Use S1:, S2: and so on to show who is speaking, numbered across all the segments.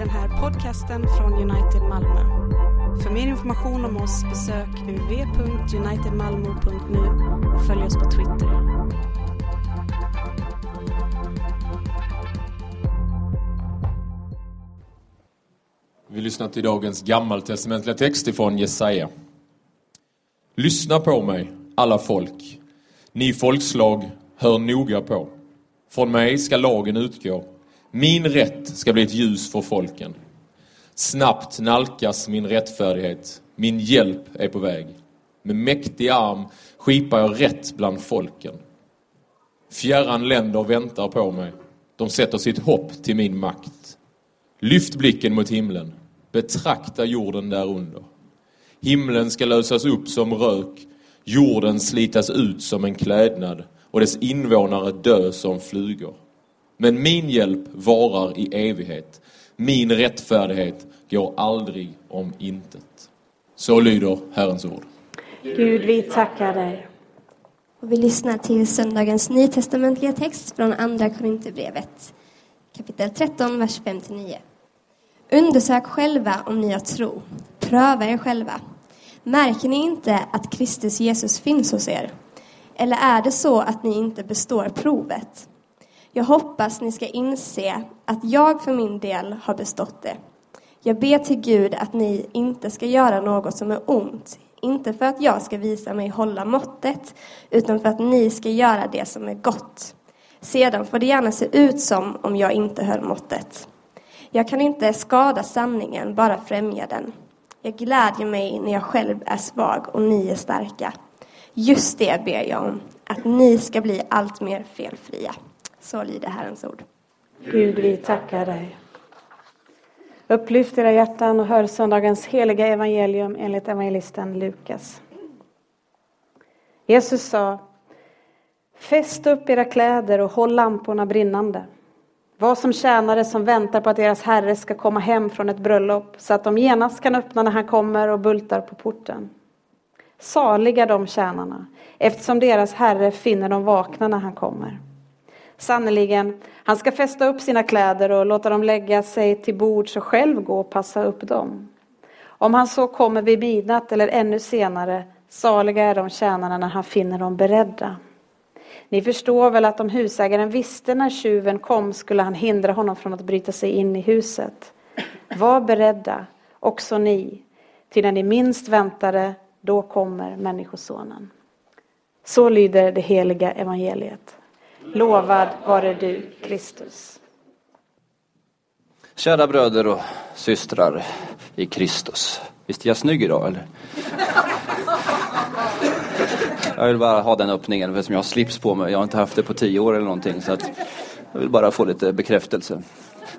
S1: den här podcasten från United Malmö. För mer information om oss besök www.unitedmalmo.nu och följ oss på Twitter.
S2: Vi lyssnar till dagens gammaltestamentliga text ifrån Jesaja. Lyssna på mig, alla folk. Ni folkslag, hör noga på. Från mig ska lagen utgå. Min rätt ska bli ett ljus för folken. Snabbt nalkas min rättfärdighet. Min hjälp är på väg. Med mäktig arm skipar jag rätt bland folken. Fjärran länder väntar på mig. De sätter sitt hopp till min makt. Lyft blicken mot himlen. Betrakta jorden därunder. Himlen ska lösas upp som rök, jorden slitas ut som en klädnad och dess invånare dö som flugor. Men min hjälp varar i evighet. Min rättfärdighet går aldrig om intet. Så lyder Herrens ord.
S3: Gud, vi tackar dig.
S4: Och vi lyssnar till söndagens nytestamentliga text från Andra Korinthierbrevet, kapitel 13, vers 5-9. Undersök själva om ni har tro. Pröva er själva. Märker ni inte att Kristus Jesus finns hos er? Eller är det så att ni inte består provet? Jag hoppas ni ska inse att jag för min del har bestått det. Jag ber till Gud att ni inte ska göra något som är ont, inte för att jag ska visa mig hålla måttet, utan för att ni ska göra det som är gott. Sedan får det gärna se ut som om jag inte höll måttet. Jag kan inte skada sanningen, bara främja den. Jag glädjer mig när jag själv är svag och ni är starka. Just det ber jag om, att ni ska bli allt mer felfria. Så lyder Herrens ord.
S3: Gud, vi tackar dig. Upplyft era hjärtan och hör söndagens heliga evangelium enligt evangelisten Lukas. Jesus sa, fäst upp era kläder och håll lamporna brinnande. Var som tjänare som väntar på att deras herre ska komma hem från ett bröllop så att de genast kan öppna när han kommer och bultar på porten. Saliga de tjänarna, eftersom deras herre finner dem vakna när han kommer. Sannerligen, han ska fästa upp sina kläder och låta dem lägga sig till bords och själv gå och passa upp dem. Om han så kommer vid midnatt eller ännu senare, saliga är de tjänarna när han finner dem beredda. Ni förstår väl att om husägaren visste när tjuven kom skulle han hindra honom från att bryta sig in i huset. Var beredda, också ni, till när ni minst väntade, då kommer Människosonen. Så lyder det heliga evangeliet. Lovad vare du, Kristus.
S5: Kära bröder och systrar i Kristus. Visst är jag snygg idag eller? Jag vill bara ha den öppningen eftersom jag har slips på mig. Jag har inte haft det på tio år eller någonting. Så att jag vill bara få lite bekräftelse.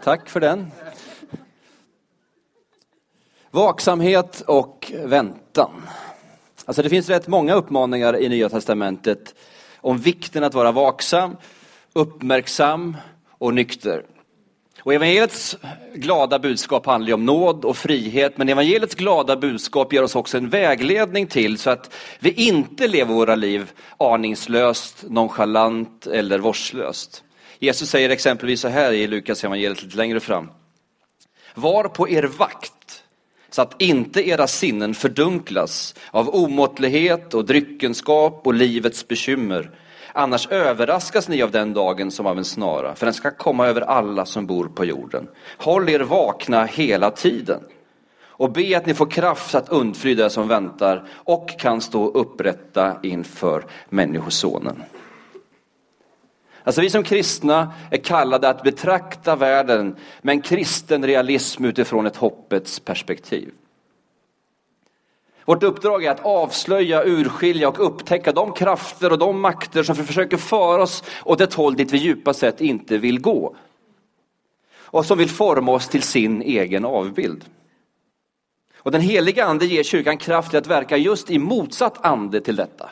S5: Tack för den. Vaksamhet och väntan. Alltså det finns rätt många uppmaningar i Nya Testamentet om vikten att vara vaksam, uppmärksam och nykter. Och evangeliets glada budskap handlar ju om nåd och frihet, men evangeliets glada budskap ger oss också en vägledning till så att vi inte lever våra liv aningslöst, nonchalant eller vårdslöst. Jesus säger exempelvis så här i Lukas evangeliet lite längre fram. Var på er vakt så att inte era sinnen fördunklas av omåttlighet och dryckenskap och livets bekymmer Annars överraskas ni av den dagen som av en snara, för den ska komma över alla som bor på jorden. Håll er vakna hela tiden och be att ni får kraft att undfly det som väntar och kan stå upprätta inför Människosonen. Alltså vi som kristna är kallade att betrakta världen med en kristen realism utifrån ett hoppets perspektiv. Vårt uppdrag är att avslöja, urskilja och upptäcka de krafter och de makter som försöker föra oss åt ett håll dit vi djupast sett inte vill gå. Och som vill forma oss till sin egen avbild. Och den heliga ande ger kyrkan kraft till att verka just i motsatt ande till detta.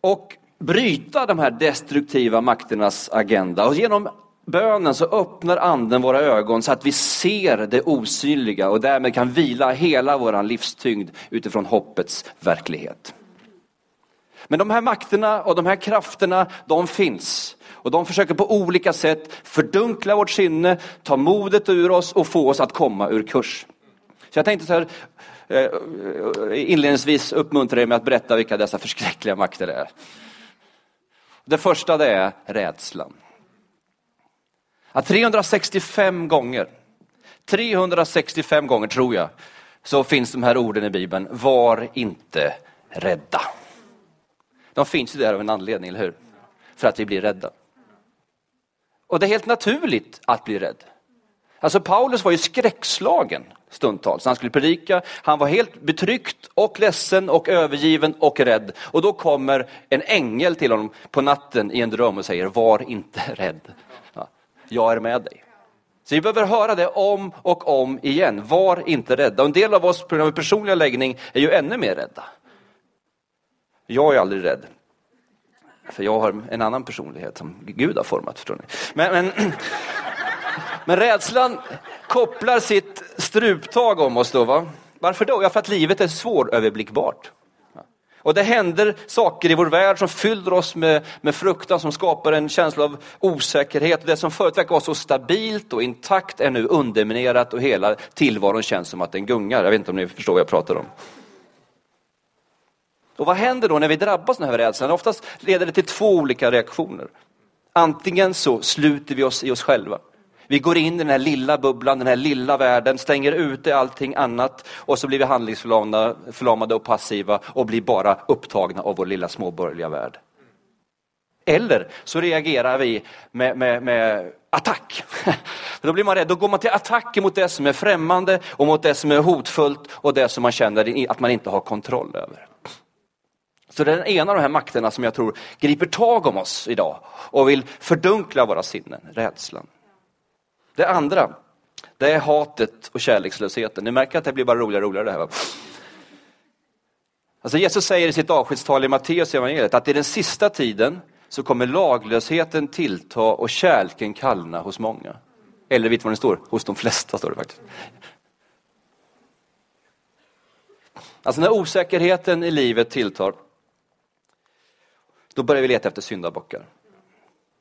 S5: Och bryta de här destruktiva makternas agenda. Och genom bönen så öppnar anden våra ögon så att vi ser det osynliga och därmed kan vila hela vår livstyngd utifrån hoppets verklighet. Men de här makterna och de här krafterna, de finns. Och de försöker på olika sätt fördunkla vårt sinne, ta modet ur oss och få oss att komma ur kurs. Så jag tänkte så här, eh, inledningsvis uppmuntra er med att berätta vilka dessa förskräckliga makter är. Det första det är rädslan. Att 365 gånger, 365 gånger tror jag, så finns de här orden i Bibeln, var inte rädda. De finns ju där av en anledning, eller hur? För att vi blir rädda. Och det är helt naturligt att bli rädd. Alltså Paulus var ju skräckslagen stundtals. när Han skulle predika, han var helt betryckt och ledsen och övergiven och rädd. Och då kommer en ängel till honom på natten i en dröm och säger, var inte rädd. Ja, jag är med dig. Så vi behöver höra det om och om igen. Var inte rädda. Och en del av oss på grund av personliga läggning är ju ännu mer rädda. Jag är aldrig rädd. För jag har en annan personlighet som Gud har format, förstår ni. Men, men, men rädslan kopplar sitt struptag om oss då. Va? Varför då? Ja, för att livet är svåröverblickbart. Och det händer saker i vår värld som fyller oss med, med fruktan, som skapar en känsla av osäkerhet. Det som förut verkade vara så stabilt och intakt är nu underminerat och hela tillvaron känns som att den gungar. Jag vet inte om ni förstår vad jag pratar om. Och vad händer då när vi drabbas av den här rädslan? Oftast leder det till två olika reaktioner. Antingen så sluter vi oss i oss själva. Vi går in i den här lilla bubblan, den här lilla världen, stänger ute allting annat och så blir vi handlingsförlamade och passiva och blir bara upptagna av vår lilla småborgerliga värld. Eller så reagerar vi med, med, med attack. då blir man rädd, då går man till attack mot det som är främmande och mot det som är hotfullt och det som man känner att man inte har kontroll över. Så det är den ena av de här makterna som jag tror griper tag om oss idag och vill fördunkla våra sinnen, rädslan. Det andra, det är hatet och kärlekslösheten. Ni märker att det blir bara roligare och roligare det här. Va? Alltså Jesus säger i sitt avskedstal i Matteus evangeliet att i den sista tiden så kommer laglösheten tillta och kärleken kallna hos många. Eller vet vad det står? Hos de flesta står det faktiskt. Alltså när osäkerheten i livet tilltar, då börjar vi leta efter syndabockar.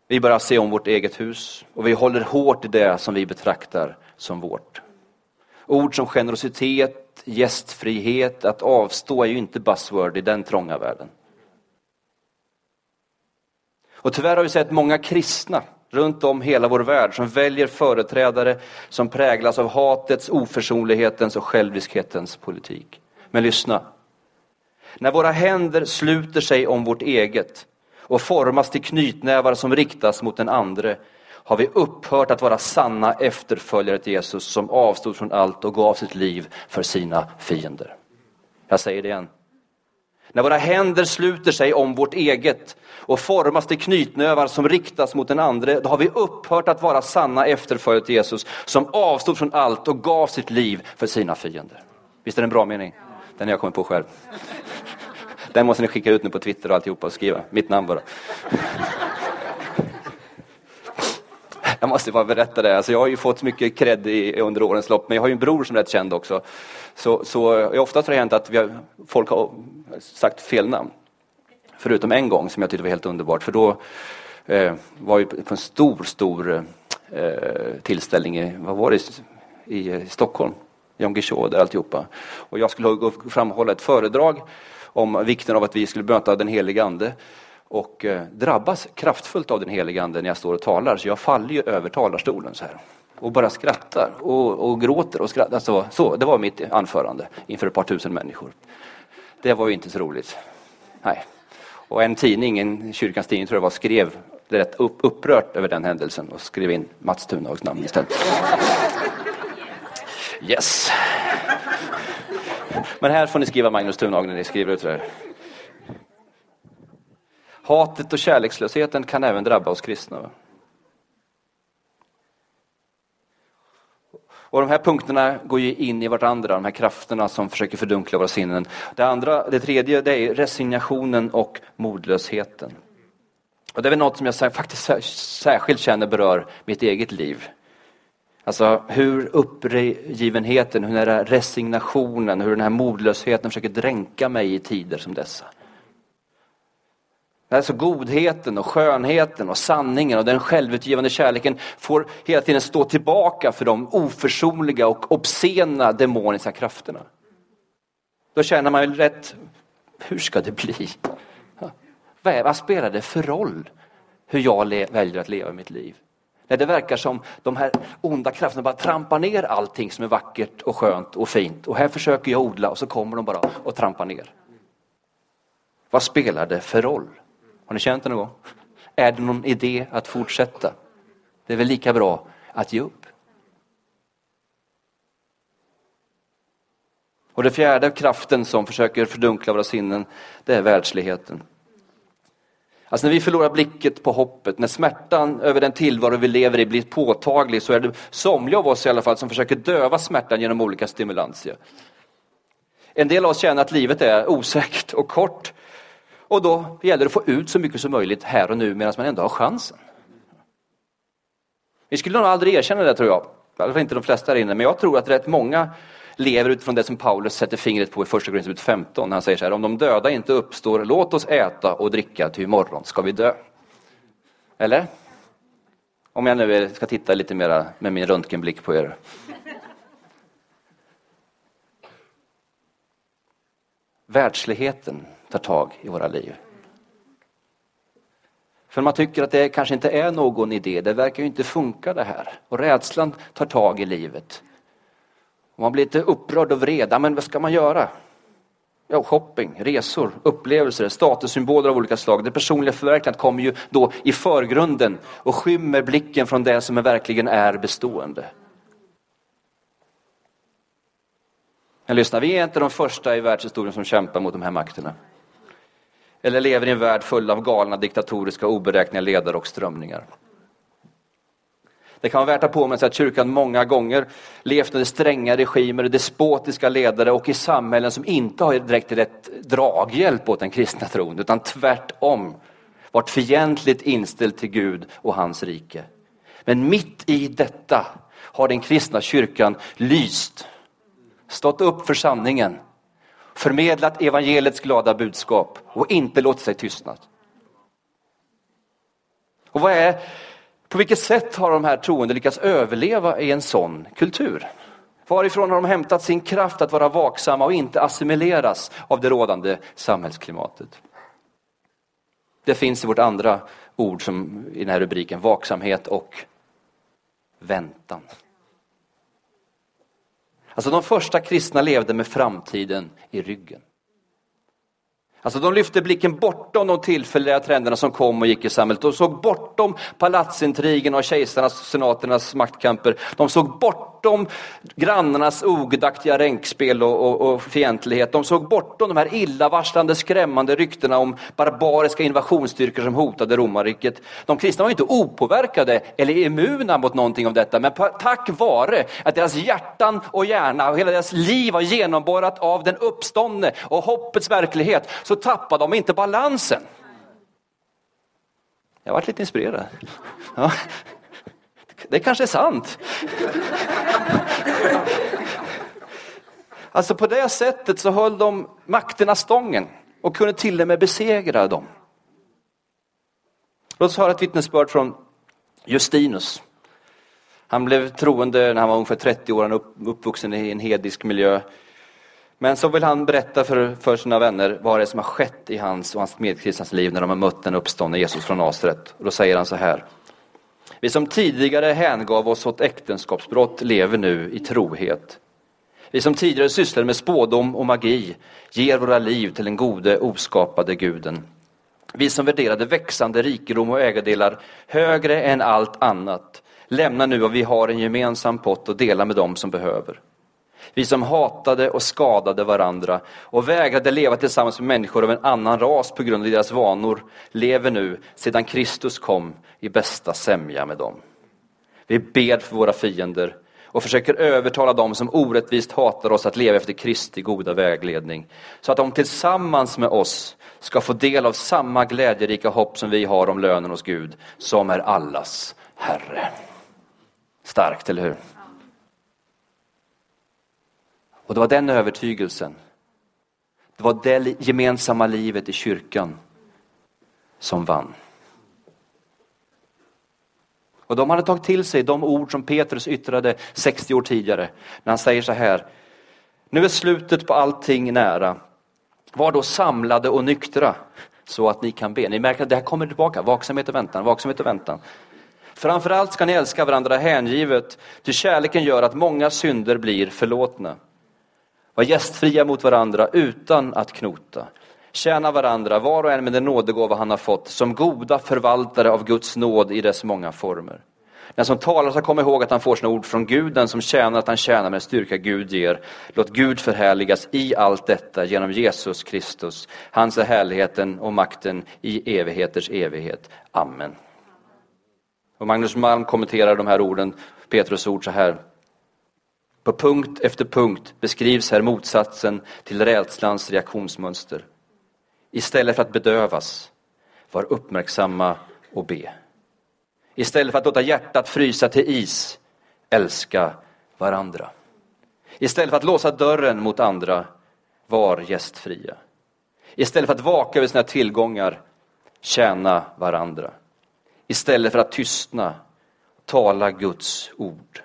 S5: Vi börjar se om vårt eget hus och vi håller hårt i det som vi betraktar som vårt. Ord som generositet, gästfrihet, att avstå är ju inte buzzword i den trånga världen. Och tyvärr har vi sett många kristna runt om hela vår värld som väljer företrädare som präglas av hatets, oförsonlighetens och själviskhetens politik. Men lyssna. När våra händer sluter sig om vårt eget och formas till knytnävar som riktas mot den andre har vi upphört att vara sanna efterföljare till Jesus som avstod från allt och gav sitt liv för sina fiender. Jag säger det igen. När våra händer sluter sig om vårt eget och formas till knytnävar som riktas mot den andre, då har vi upphört att vara sanna efterföljare till Jesus som avstod från allt och gav sitt liv för sina fiender. Visst är det en bra mening? Den har jag kommit på själv. Den måste ni skicka ut nu på Twitter och alltihopa och skriva. Mitt namn bara. Jag måste bara berätta det. Alltså jag har ju fått mycket cred i, under årens lopp, men jag har ju en bror som är rätt känd också. Så, så oftast har det hänt att vi har, folk har sagt fel namn. Förutom en gång som jag tyckte var helt underbart, för då eh, var vi på en stor, stor eh, tillställning i, vad var det, i, i Stockholm. Jan Guillou där alltihopa. Och jag skulle framhålla ett föredrag om vikten av att vi skulle möta den helige Ande och eh, drabbas kraftfullt av den helige Ande när jag står och talar. Så jag faller ju över talarstolen så här och bara skrattar och, och gråter och skrattar. Så, så, det var mitt anförande inför ett par tusen människor. Det var ju inte så roligt. Nej. Och en tidning, en kyrkans tidning tror jag var, skrev rätt upp, upprört över den händelsen och skrev in Mats Thunhags namn istället. Yes. Men här får ni skriva Magnus Thunhag när ni skriver ut det här. Hatet och kärlekslösheten kan även drabba oss kristna. Och de här punkterna går ju in i varandra, de här krafterna som försöker fördunkla våra sinnen. Det, andra, det tredje det är resignationen och modlösheten. Och det är väl något som jag faktiskt särskilt känner berör mitt eget liv. Alltså hur uppgivenheten, hur den här resignationen, hur den här modlösheten försöker dränka mig i tider som dessa. Alltså godheten och skönheten och sanningen och den självutgivande kärleken får hela tiden stå tillbaka för de oförsonliga och obscena demoniska krafterna. Då känner man ju rätt, hur ska det bli? Vad spelar det för roll hur jag väljer att leva mitt liv? När det verkar som de här onda krafterna bara trampar ner allting som är vackert och skönt och fint. Och här försöker jag odla och så kommer de bara och trampar ner. Vad spelar det för roll? Har ni känt det någon gång? Är det någon idé att fortsätta? Det är väl lika bra att ge upp. Och det fjärde kraften som försöker fördunkla våra sinnen, det är världsligheten. Alltså när vi förlorar blicket på hoppet, när smärtan över den tillvaro vi lever i blir påtaglig så är det somliga av oss i alla fall som försöker döva smärtan genom olika stimulanser. En del av oss känner att livet är osäkert och kort och då gäller det att få ut så mycket som möjligt här och nu medan man ändå har chansen. Vi skulle nog aldrig erkänna det tror jag, i alla fall inte de flesta här inne, men jag tror att rätt många lever utifrån det som Paulus sätter fingret på i första Korinthierbrevet 15 när han säger så här, om de döda inte uppstår, låt oss äta och dricka, till imorgon ska vi dö. Eller? Om jag nu ska titta lite mera med min röntgenblick på er. Världsligheten tar tag i våra liv. För man tycker att det kanske inte är någon idé, det verkar ju inte funka det här. Och rädslan tar tag i livet. Och man blir lite upprörd och vred. Men vad ska man göra? Ja, shopping, resor, upplevelser, statussymboler av olika slag. Det personliga förverkligandet kommer ju då i förgrunden och skymmer blicken från det som verkligen är bestående. Men lyssna, vi är inte de första i världshistorien som kämpar mot de här makterna. Eller lever i en värld full av galna diktatoriska oberäkneliga ledare och strömningar. Det kan vara värt att påminna sig att kyrkan många gånger levt under stränga regimer, despotiska ledare och i samhällen som inte har direkt rätt draghjälp åt den kristna tron, utan tvärtom varit fientligt inställd till Gud och hans rike. Men mitt i detta har den kristna kyrkan lyst, stått upp för sanningen, förmedlat evangeliets glada budskap och inte låtit sig tystna. Och vad är på vilket sätt har de här troende lyckats överleva i en sån kultur? Varifrån har de hämtat sin kraft att vara vaksamma och inte assimileras av det rådande samhällsklimatet? Det finns i vårt andra ord som i den här rubriken, vaksamhet och väntan. Alltså de första kristna levde med framtiden i ryggen. Alltså de lyfte blicken bortom de tillfälliga trenderna som kom och gick i samhället. De såg bortom palatsintrigen och kejsarnas och senaternas maktkamper. De såg bortom grannarnas ogudaktiga ränkspel och, och, och fientlighet. De såg bortom de här illavarslande, skrämmande ryktena om barbariska invasionsstyrkor som hotade romarriket. De kristna var inte opåverkade eller immuna mot någonting av detta, men tack vare att deras hjärtan och hjärna och hela deras liv var genomborrat av den uppståndne och hoppets verklighet, så tappade de inte balansen. Jag varit lite inspirerad. Ja. Det kanske är sant. Alltså på det sättet så höll de makterna stången och kunde till och med besegra dem. Låt oss höra ett vittnesbörd från Justinus. Han blev troende när han var ungefär 30 år, han uppvuxen i en hedisk miljö. Men så vill han berätta för, för sina vänner vad det är som har skett i hans och hans medkristnas liv när de har mött den uppståndne Jesus från Nasaret. Då säger han så här. Vi som tidigare hängav oss åt äktenskapsbrott lever nu i trohet. Vi som tidigare sysslade med spådom och magi ger våra liv till den gode oskapade guden. Vi som värderade växande rikedom och ägodelar högre än allt annat lämnar nu vad vi har en gemensam pott och delar med dem som behöver. Vi som hatade och skadade varandra och vägrade leva tillsammans med människor av en annan ras på grund av deras vanor lever nu, sedan Kristus kom, i bästa sämja med dem. Vi ber för våra fiender och försöker övertala dem som orättvist hatar oss att leva efter Kristi goda vägledning. Så att de tillsammans med oss ska få del av samma glädjerika hopp som vi har om lönen hos Gud, som är allas Herre. Starkt, eller hur? Och det var den övertygelsen, det var det gemensamma livet i kyrkan som vann. Och de hade tagit till sig de ord som Petrus yttrade 60 år tidigare. När han säger så här. Nu är slutet på allting nära. Var då samlade och nyktra så att ni kan be. Ni märker att det här kommer tillbaka. Vaksamhet och väntan, vaksamhet och väntan. Framförallt ska ni älska varandra hängivet, ty kärleken gör att många synder blir förlåtna. Var gästfria mot varandra utan att knota. Tjäna varandra, var och en med den nådegåva han har fått, som goda förvaltare av Guds nåd i dess många former. Den som talar ska komma ihåg att han får sina ord från Gud, den som tjänar att han tjänar med styrka Gud ger. Låt Gud förhärligas i allt detta genom Jesus Kristus. Hans är härligheten och makten i evigheters evighet. Amen. Och Magnus Malm kommenterar de här orden, Petrus ord så här. På punkt efter punkt beskrivs här motsatsen till rädslans reaktionsmönster. Istället för att bedövas, var uppmärksamma och be. Istället för att låta hjärtat frysa till is, älska varandra. Istället för att låsa dörren mot andra, var gästfria. Istället för att vaka över sina tillgångar, tjäna varandra. Istället för att tystna, tala Guds ord.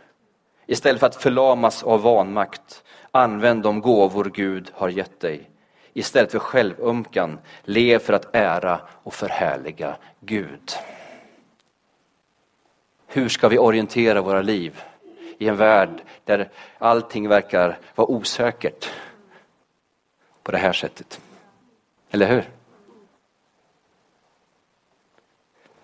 S5: Istället för att förlamas av vanmakt, använd de gåvor Gud har gett dig. Istället för självömkan, lev för att ära och förhärliga Gud. Hur ska vi orientera våra liv i en värld där allting verkar vara osäkert på det här sättet? Eller hur?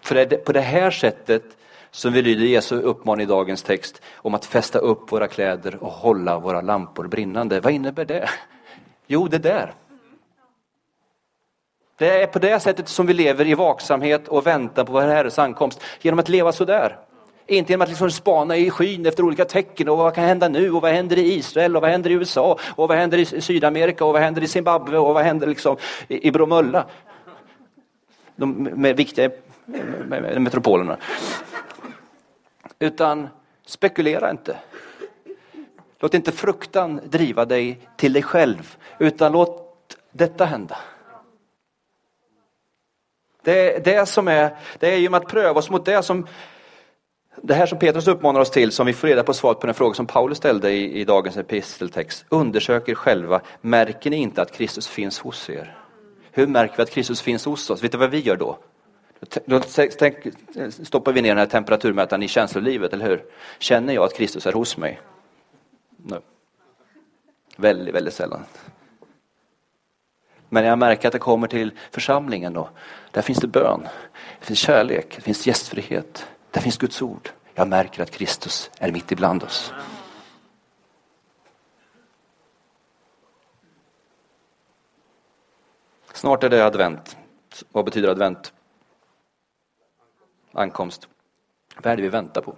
S5: För det är på det här sättet som vi lyder Jesu uppmaning i dagens text om att fästa upp våra kläder och hålla våra lampor brinnande. Vad innebär det? Jo, det där. Det är på det sättet som vi lever i vaksamhet och väntan på vår Herres ankomst. Genom att leva sådär. Inte genom att liksom spana i skyn efter olika tecken och vad kan hända nu och vad händer i Israel och vad händer i USA och vad händer i Sydamerika och vad händer i Zimbabwe och vad händer liksom i Bromölla. De med viktiga metropolerna. Utan spekulera inte. Låt inte fruktan driva dig till dig själv, utan låt detta hända. Det, det, som är, det är genom att pröva oss mot det som det här som Petrus uppmanar oss till, som vi får reda på svaret på den fråga som Paulus ställde i, i dagens episteltext. Undersök er själva, märker ni inte att Kristus finns hos er? Hur märker vi att Kristus finns hos oss? Vet du vad vi gör då? Då stoppar vi ner den här temperaturmätaren i känslolivet, eller hur? Känner jag att Kristus är hos mig? No. Väldigt, väldigt sällan. Men jag märker att det kommer till församlingen då. Där finns det bön, det finns kärlek, det finns gästfrihet, där finns Guds ord. Jag märker att Kristus är mitt ibland oss. Snart är det advent. Vad betyder advent? Ankomst. Vad är det vi väntar på?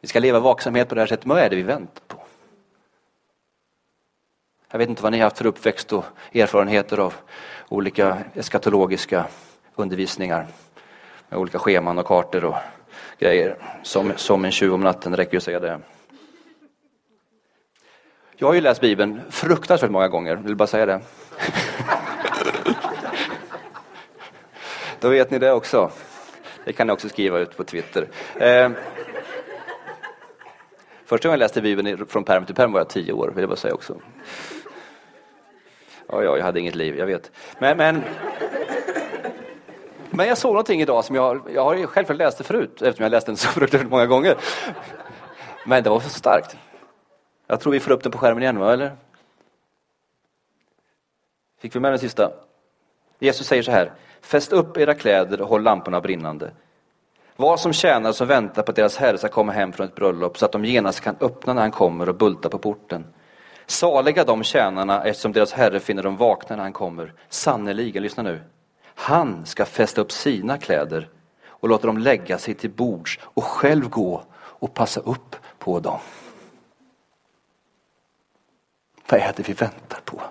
S5: Vi ska leva vaksamhet på det här sättet, men vad är det vi väntar på? Jag vet inte vad ni har haft för uppväxt och erfarenheter av olika eskatologiska undervisningar med olika scheman och kartor och grejer. Som, som en tjuv om natten, räcker ju att säga det. Jag har ju läst Bibeln fruktansvärt många gånger, vill bara säga det. Då vet ni det också. Det kan ni också skriva ut på Twitter. Eh, första gången jag läste Bibeln från pärm till pärm var jag tio år, vill jag bara säga också. Ja, ja, jag hade inget liv, jag vet. Men, men, men jag såg någonting idag som jag, jag har självklart läst det förut eftersom jag läst den så fruktansvärt många gånger. Men det var så starkt. Jag tror vi får upp den på skärmen igen, va, eller? Fick vi med den sista? Jesus säger så här, fäst upp era kläder och håll lamporna brinnande. Var som tjänare som väntar på att deras herre ska komma hem från ett bröllop så att de genast kan öppna när han kommer och bulta på porten. Saliga de tjänarna eftersom deras herre finner dem vakna när han kommer. Sannerligen, lyssna nu. Han ska fästa upp sina kläder och låta dem lägga sig till bords och själv gå och passa upp på dem. Vad är det vi väntar på?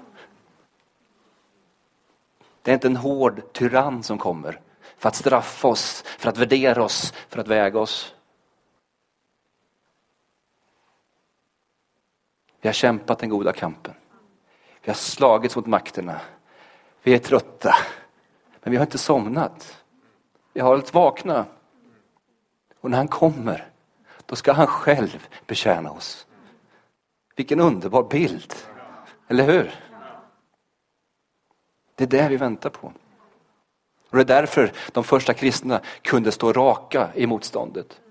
S5: Det är inte en hård tyrann som kommer för att straffa oss, för att värdera oss, för att väga oss. Vi har kämpat den goda kampen. Vi har slagits mot makterna. Vi är trötta. Men vi har inte somnat. Vi har hållit vakna. Och när han kommer, då ska han själv betjäna oss. Vilken underbar bild, eller hur? Det är det vi väntar på. Och det är därför de första kristna kunde stå raka i motståndet.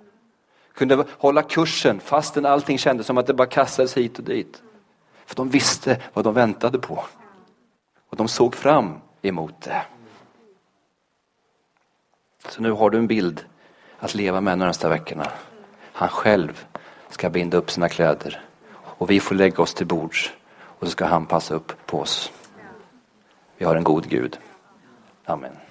S5: Kunde hålla kursen fastän allting kändes som att det bara kastades hit och dit. För de visste vad de väntade på. Och de såg fram emot det. Så nu har du en bild att leva med de närmsta veckorna. Han själv ska binda upp sina kläder och vi får lägga oss till bords och så ska han passa upp på oss. Vi har en god Gud. Amen.